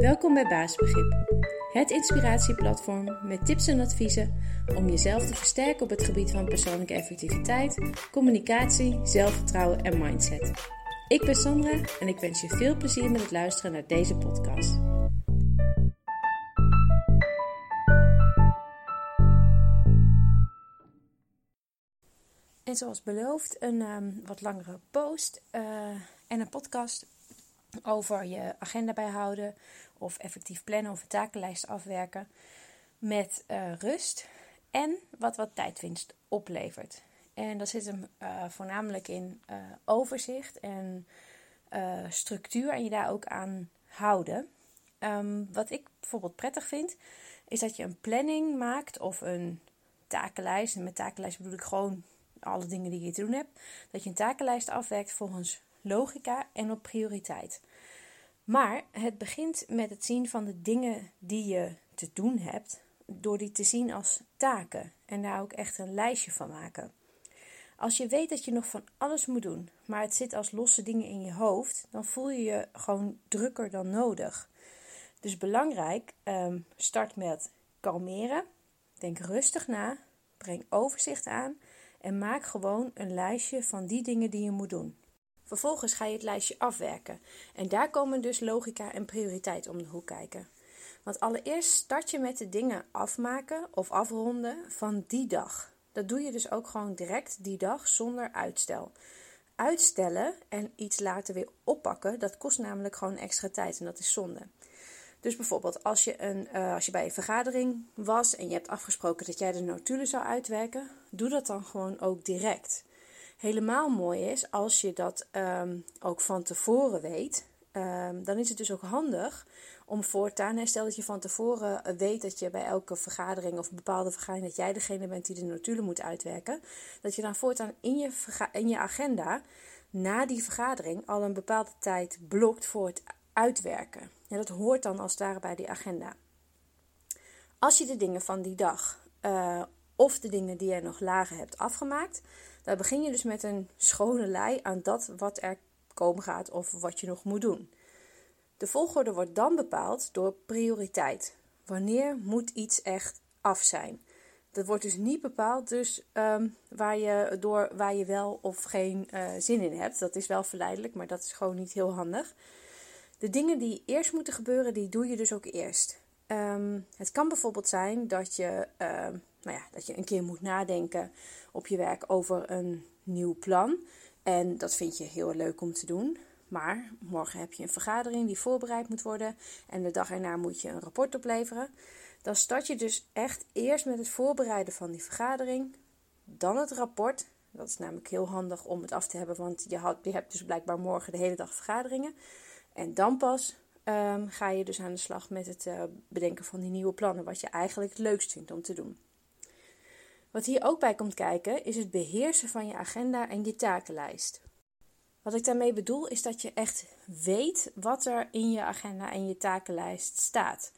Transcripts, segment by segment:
Welkom bij Basisbegrip, het inspiratieplatform met tips en adviezen om jezelf te versterken op het gebied van persoonlijke effectiviteit, communicatie, zelfvertrouwen en mindset. Ik ben Sandra en ik wens je veel plezier met het luisteren naar deze podcast. En zoals beloofd, een ehm, wat langere post uh, en een podcast over je agenda bijhouden of effectief plannen of een takenlijst afwerken met uh, rust en wat wat tijdwinst oplevert. En dat zit hem uh, voornamelijk in uh, overzicht en structuur en je daar ook aan houden. Um, wat ik bijvoorbeeld prettig vind, is dat je een planning maakt of een takenlijst. En met takenlijst bedoel ik gewoon alle dingen die je te doen hebt. Dat je een takenlijst afwerkt volgens logica en op prioriteit. Maar het begint met het zien van de dingen die je te doen hebt, door die te zien als taken en daar ook echt een lijstje van maken. Als je weet dat je nog van alles moet doen, maar het zit als losse dingen in je hoofd, dan voel je je gewoon drukker dan nodig. Dus belangrijk, ehm, start met kalmeren, denk rustig na, breng overzicht aan en maak gewoon een lijstje van die dingen die je moet doen. Vervolgens ga je het lijstje afwerken. En daar komen dus logica en prioriteit om de hoek kijken. Want allereerst start je met de dingen afmaken of afronden van die dag. Dat doe je dus ook gewoon direct die dag zonder uitstel. Uitstellen en iets later weer oppakken, dat kost namelijk gewoon extra tijd en dat is zonde. Dus bijvoorbeeld als je, een, uh, als je bij een vergadering was en je hebt afgesproken dat jij de notulen zou uitwerken, doe dat dan gewoon ook direct helemaal mooi is als je dat um, ook van tevoren weet. Um, dan is het dus ook handig om voortaan, stel dat je van tevoren weet dat je bij elke vergadering of bepaalde vergadering dat jij degene bent die de notulen moet uitwerken, dat je dan voortaan in je, in je agenda na die vergadering al een bepaalde tijd blokt voor het uitwerken. Ja, dat hoort dan als het ware bij die agenda. Als je de dingen van die dag uh, of de dingen die je nog lager hebt afgemaakt, dan begin je dus met een schone lei aan dat wat er komen gaat of wat je nog moet doen. De volgorde wordt dan bepaald door prioriteit. Wanneer moet iets echt af zijn? Dat wordt dus niet bepaald dus, um, waar, je, door waar je wel of geen uh, zin in hebt. Dat is wel verleidelijk, maar dat is gewoon niet heel handig. De dingen die eerst moeten gebeuren, die doe je dus ook eerst. Um, het kan bijvoorbeeld zijn dat je, uh, nou ja, dat je een keer moet nadenken op je werk over een nieuw plan. En dat vind je heel leuk om te doen. Maar morgen heb je een vergadering die voorbereid moet worden. En de dag erna moet je een rapport opleveren. Dan start je dus echt eerst met het voorbereiden van die vergadering. Dan het rapport. Dat is namelijk heel handig om het af te hebben, want je, hebt dus blijkbaar morgen de hele dag vergaderingen. En dan pas um, ga je dus aan de slag met het uh, bedenken van die nieuwe plannen, wat je eigenlijk het leukst vindt om te doen. Wat hier ook bij komt kijken is het beheersen van je agenda en je takenlijst. Wat ik daarmee bedoel is dat je echt weet wat er in je agenda en je takenlijst staat.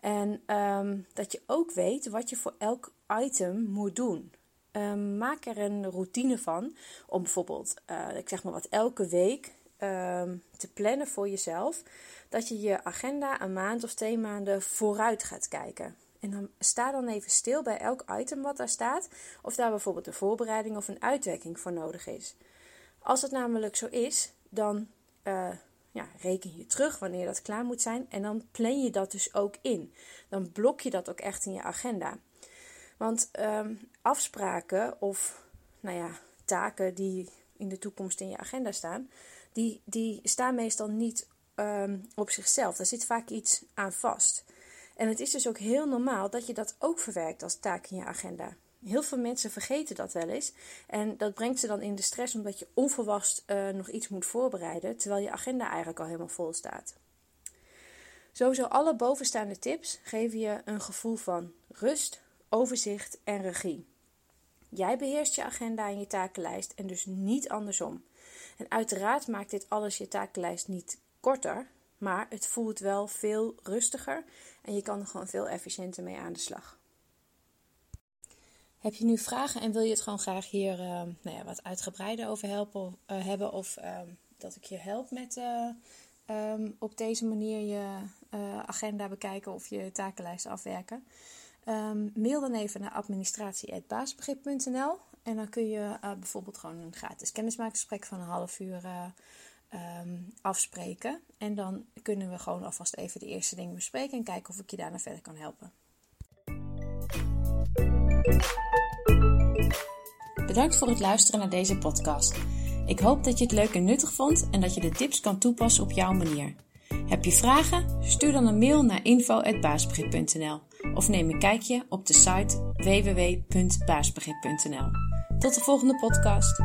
En um, dat je ook weet wat je voor elk item moet doen. Um, maak er een routine van om bijvoorbeeld, uh, ik zeg maar wat, elke week um, te plannen voor jezelf. Dat je je agenda een maand of twee maanden vooruit gaat kijken. En dan sta dan even stil bij elk item wat daar staat, of daar bijvoorbeeld een voorbereiding of een uitwerking voor nodig is. Als het namelijk zo is, dan uh, ja, reken je terug wanneer dat klaar moet zijn en dan plan je dat dus ook in. Dan blok je dat ook echt in je agenda. Want um, afspraken of nou ja, taken die in de toekomst in je agenda staan, die, die staan meestal niet um, op zichzelf. Daar zit vaak iets aan vast. En het is dus ook heel normaal dat je dat ook verwerkt als taak in je agenda. Heel veel mensen vergeten dat wel eens. En dat brengt ze dan in de stress omdat je onverwacht uh, nog iets moet voorbereiden, terwijl je agenda eigenlijk al helemaal vol staat. Sowieso alle bovenstaande tips geven je een gevoel van rust, overzicht en regie. Jij beheerst je agenda en je takenlijst en dus niet andersom. En uiteraard maakt dit alles je takenlijst niet korter, maar het voelt wel veel rustiger en je kan er gewoon veel efficiënter mee aan de slag. Heb je nu vragen en wil je het gewoon graag hier uh, nou ja, wat uitgebreider over helpen, uh, hebben of uh, dat ik je help met ehm, op deze manier je agenda bekijken of je takenlijst afwerken. Um, mail dan even naar administratie.baasbegrip.nl en dan kun je bijvoorbeeld gewoon een gratis kennismakingsgesprek van een half uur um, afspreken. En dan kunnen we gewoon alvast even de eerste dingen bespreken en kijken of ik je daarna verder kan helpen. Bedankt voor het luisteren naar deze podcast. Ik hoop dat je het leuk en nuttig vond en dat je de tips kan toepassen op jouw manier. Heb je vragen? Stuur dan een mail naar info.baasbegrip.nl of neem een kijkje op de site www.baasbegrip.nl. Tot de volgende podcast.